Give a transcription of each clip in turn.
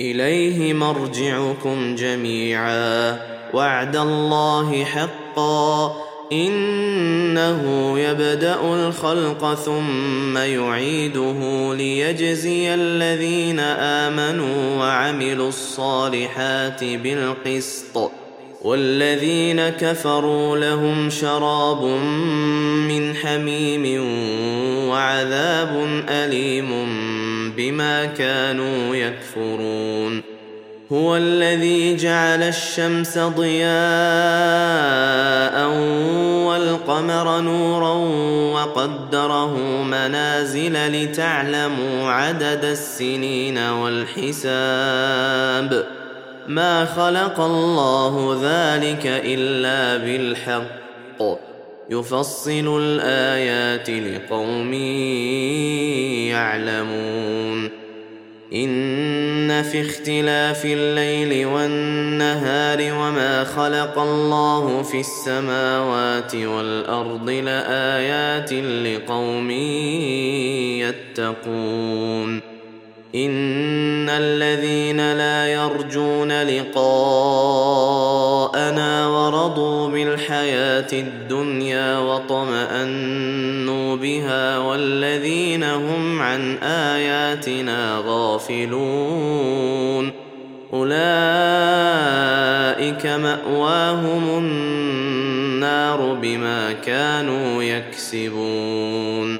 إليه مرجعكم جميعا. وعد الله حقا. إنه يبدأ الخلق ثم يعيده ليجزي الذين آمنوا وعملوا الصالحات بالقسط. والذين كفروا لهم شراب من حميم وعذاب أليم بما كانوا يكفرون. هو الذي جعل الشمس ضياء والقمر نورا وقدره منازل لتعلموا عدد السنين والحساب. ما خلق الله ذلك إلا بالحق. يفصل الآيات لقوم يعلمون. إن في اختلاف الليل والنهار وما خلق الله في السماوات والأرض لآيات لقوم يتقون. إن الذين لا يرجون لقاءنا ورضوا بالحياة الدنيا واطمانوا بها والذين هم عن آياتنا غافلون أولئك مأواهم النار بما كانوا يكسبون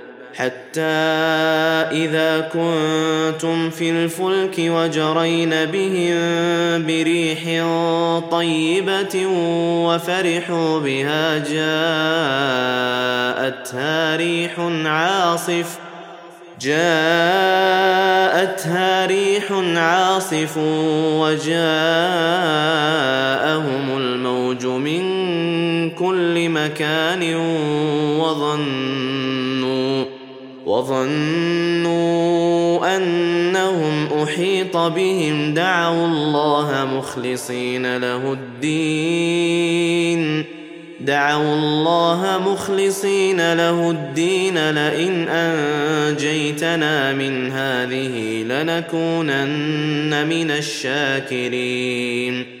حتى إذا كنتم في الفلك وجرين بهم بريح طيبة وفرحوا بها جاءتها ريح عاصف جاءتها ريح عاصف وجاءهم الموج من كل مكان وظنوا وظنوا أنهم أحيط بهم دعوا الله مخلصين له الدين. دعوا الله مخلصين له الدين. لئن أنجيتنا من هذه لنكونن من الشاكرين.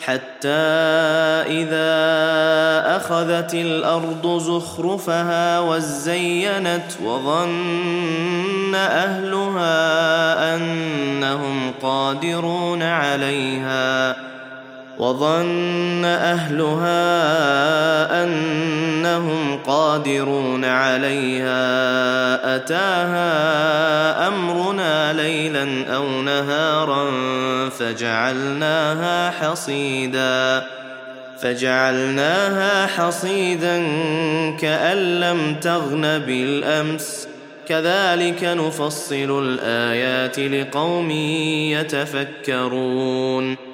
حتى إذا أخذت الأرض زخرفها وزينت وظن أهلها أنهم قادرون عليها. وظن أهلها أنهم قادرون عليها أتاها أمرنا ليلا أو نهارا فجعلناها حصيدا فجعلناها حصيدا كأن لم تغن بالأمس. كذلك نفصل الآيات لقوم يتفكرون.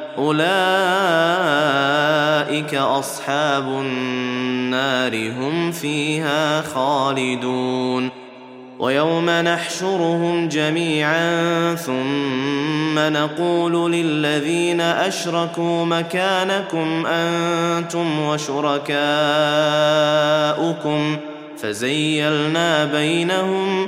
أولئك أصحاب النار هم فيها خالدون. ويوم نحشرهم جميعا ثم نقول للذين أشركوا مكانكم أنتم وشركاؤكم. فزيلنا بينهم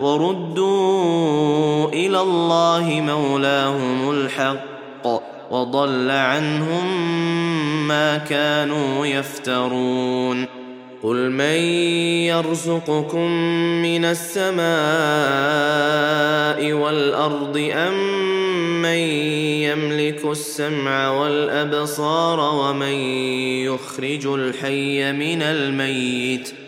وردوا إلى الله مولاهم الحق وضل عنهم ما كانوا يفترون. قل من يرزقكم من السماء والأرض أم من يملك السمع والأبصار ومن يخرج الحي من الميت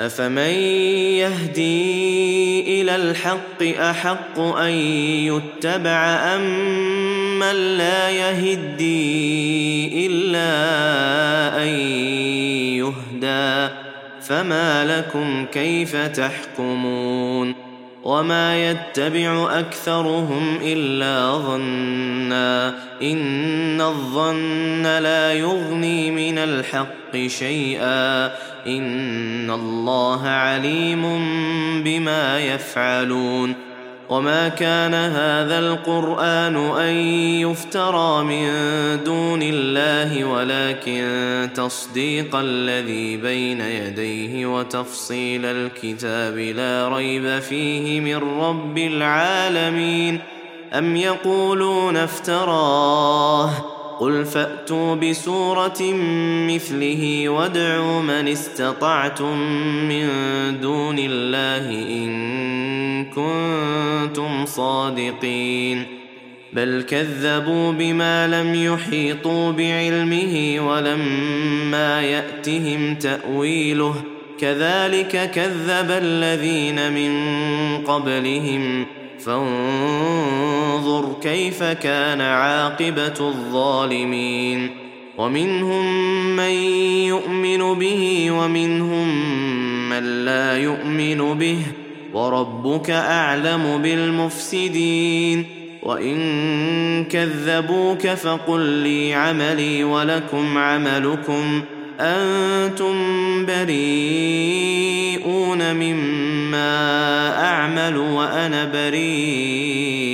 افمن يهدي إلى الحق احق ان يتبع ام من لا يهدي الا ان يهدى فما لكم كيف تحكمون وما يتبع اكثرهم الا ظنا ان الظن لا يغني من الحق شيئا. إن الله عليم بما يفعلون. وما كان هذا القرآن أن يفترى من دون الله ولكن تصديق الذي بين يديه وتفصيل الكتاب لا ريب فيه من رب العالمين. أم يقولون افتراه؟ قل فأتوا بسورة مثله وادعوا من استطعتم من دون الله إن كنتم صادقين. بل كذبوا بما لم يحيطوا بعلمه ولما يأتهم تأويله. كذلك كذب الذين من قبلهم. فانظر كيف كان عاقبة الظالمين. ومنهم من يؤمن به ومنهم من لا يؤمن به. وربك أعلم بالمفسدين. وإن كذبوك فقل لي عملي ولكم عملكم. أنتم بريئون مما أعمل وأنا بريء.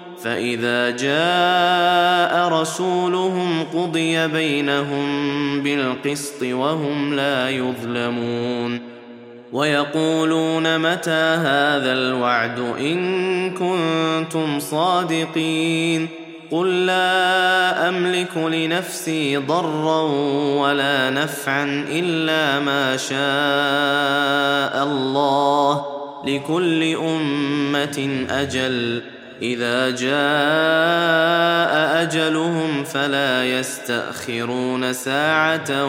فإذا جاء رسولهم قضي بينهم بالقسط وهم لا يظلمون ويقولون متى هذا الوعد إن كنتم صادقين قل لا أملك لنفسي ضرا ولا نفعا إلا ما شاء الله لكل أمة أجل إذا جاء أجلهم فلا يستأخرون ساعة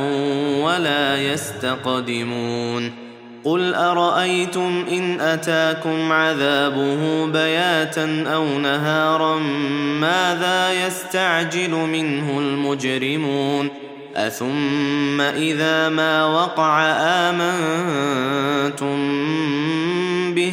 ولا يستقدمون قل أرأيتم إن أتاكم عذابه بياتا أو نهارا ماذا يستعجل منه المجرمون أثم إذا ما وقع آمنتم به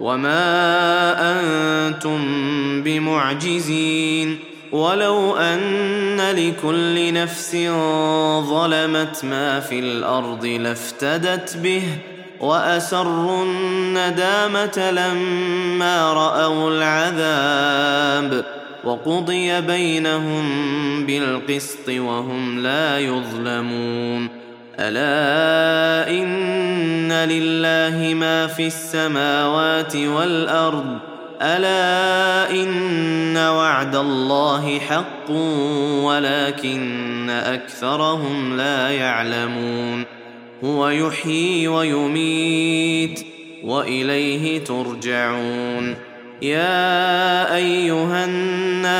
وما أنتم بمعجزين ولو ان لكل نفس ظلمت ما في الأرض لافتدت به واسروا الندامه لما راوا العذاب وقضي بينهم بالقسط وهم لا يظلمون ألا إن لله ما في السماوات والأرض؟ ألا إن وعد الله حق ولكن أكثرهم لا يعلمون. هو يحيي ويميت وإليه ترجعون. يا أيها الناس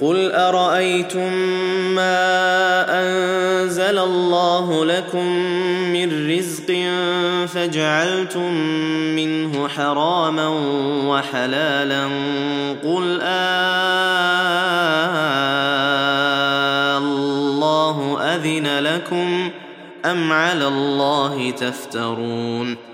قل ارايتم ما انزل الله لكم من رزق فجعلتم منه حراما وحلالا قل آه الله اذن لكم ام على الله تفترون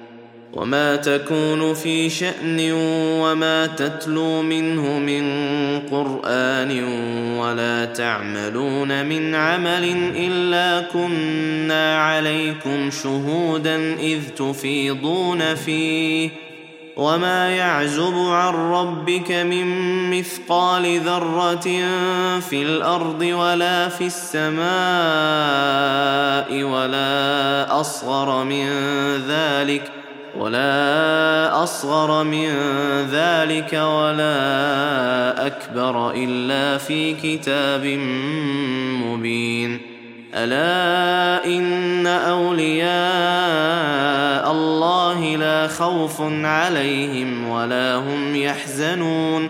وما تكون في شان وما تتلو منه من قران ولا تعملون من عمل الا كنا عليكم شهودا اذ تفيضون فيه وما يعزب عن ربك من مثقال ذره في الأرض ولا في السماء ولا اصغر من ذلك ولا أصغر من ذلك ولا أكبر إلا في كتاب مبين. ألا إن أولياء الله لا خوف عليهم ولا هم يحزنون.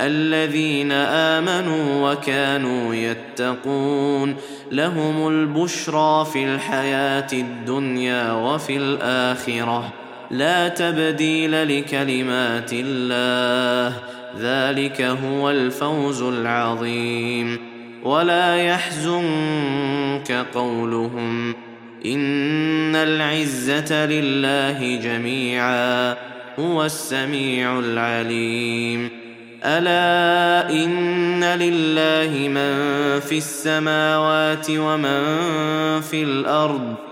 الذين آمنوا وكانوا يتقون. لهم البشرى في الحياة الدنيا وفي الآخرة. لا تبديل لكلمات الله. ذلك هو الفوز العظيم. ولا يحزنك قولهم. إن العزة لله جميعا. هو السميع العليم. ألا إن لله من في السماوات ومن في الأرض.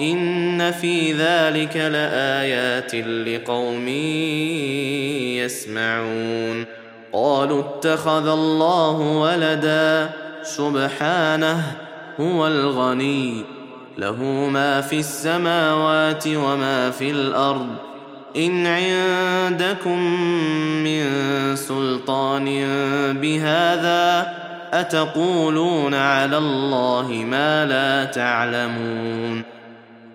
إن في ذلك لآيات لقوم يسمعون. قالوا اتخذ الله ولدا. سبحانه هو الغني. له ما في السماوات وما في الأرض. إن عندكم من سلطان بهذا أتقولون على الله ما لا تعلمون.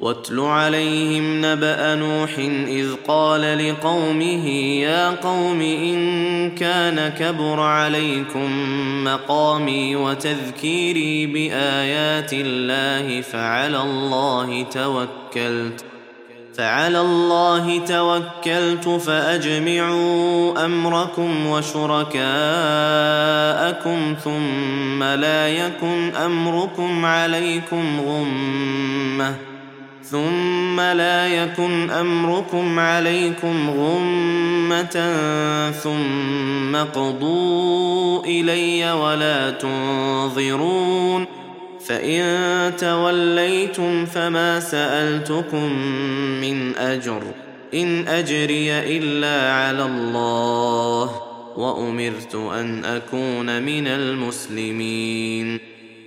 واتل عليهم نبأ نوح إذ قال لقومه يا قوم إن كان كبر عليكم مقامي وتذكيري بآيات الله فعلى الله توكلت فعلى الله توكلت فأجمعوا أمركم وشركاءكم ثم لا يكن أمركم عليكم غمة ثم لا يكن أمركم عليكم غمة ثم قضوا إلي ولا تنظرون فإن توليتم فما سألتكم من أجر إن أجري إلا على الله وأمرت أن أكون من المسلمين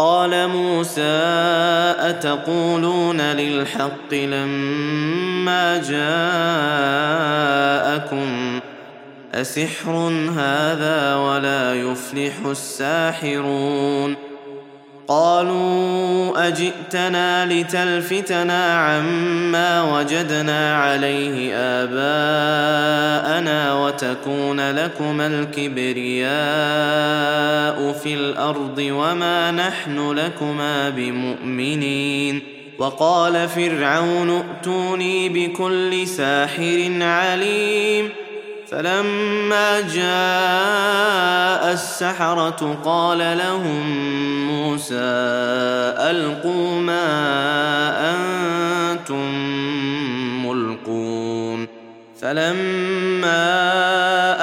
قال موسى أتقولون للحق لما جاءكم؟ أسحر هذا ولا يفلح الساحرون. قالوا أجئتنا لتلفتنا عما وجدنا عليه آباءنا وتكون لكما الكبرياء. في الأرض وما نحن لكما بمؤمنين وقال فرعون ائتوني بكل ساحر عليم فلما جاء السحرة قال لهم موسى ألقوا ما أنتم ملقون فلما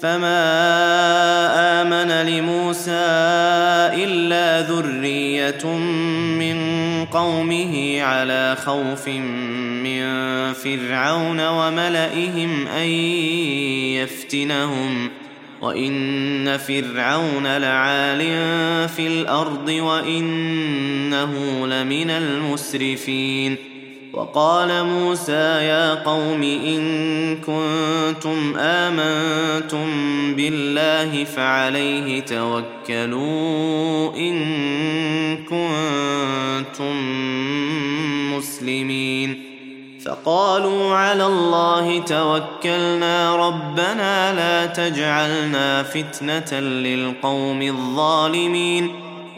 فما امن لموسى الا ذريه من قومه على خوف من فرعون وملئهم ان يفتنهم وان فرعون لعال في الأرض وانه لمن المسرفين وقال موسى يا قوم إن كنتم آمنتم بالله فعليه توكلوا إن كنتم مسلمين. فقالوا على الله توكلنا ربنا لا تجعلنا فتنة للقوم الظالمين.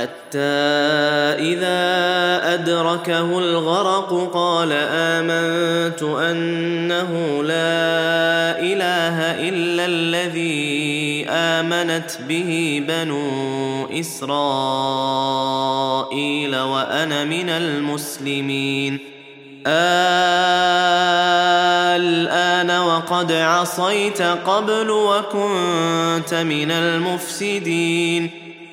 حتى إذا أدركه الغرق قال آمنت أنه لا إله إلا الذي آمنت به بنو إسرائيل وأنا من المسلمين. الآن وقد عصيت قبل وكنت من المفسدين.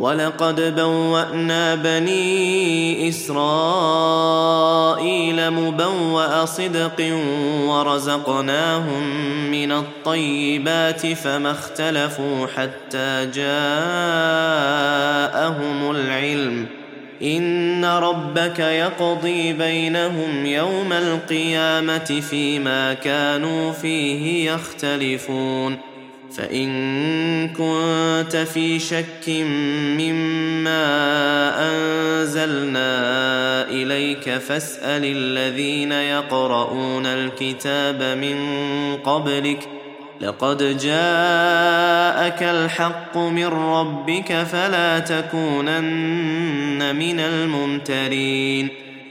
ولقد بوانا بني اسرائيل مبوا صدق ورزقناهم من الطيبات فما اختلفوا حتى جاءهم العلم ان ربك يقضي بينهم يوم القيامه فيما كانوا فيه يختلفون فإن كنت في شك مما أنزلنا إليك فاسأل الذين يقرؤون الكتاب من قبلك لقد جاءك الحق من ربك فلا تكونن من الممترين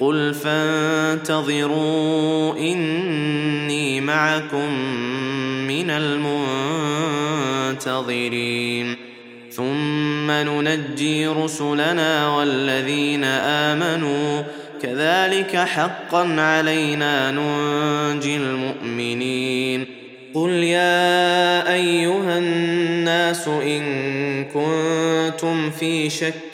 قل فانتظروا إني معكم من المنتظرين. ثم ننجي رسلنا والذين آمنوا. كذلك حقا علينا ننجي المؤمنين. قل يا أيها الناس إن كنتم في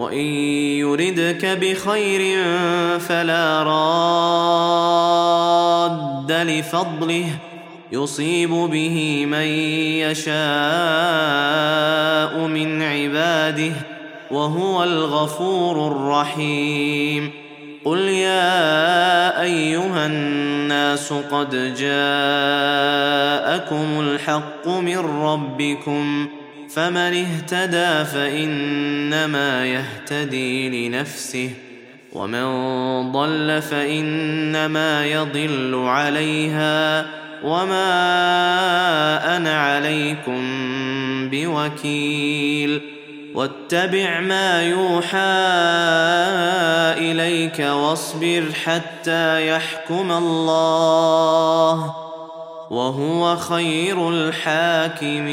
وإن يردك بخير فلا راد لفضله يصيب به من يشاء من عباده وهو الغفور الرحيم. قل يا أيها الناس قد جاءكم الحق من ربكم فمن اهتدى فإنما يهتدي لنفسه ومن ضل فإنما يضل عليها وما أنا عليكم بوكيل. واتبع ما يوحى إليك واصبر حتى يحكم الله. وهو خير الحاكمين.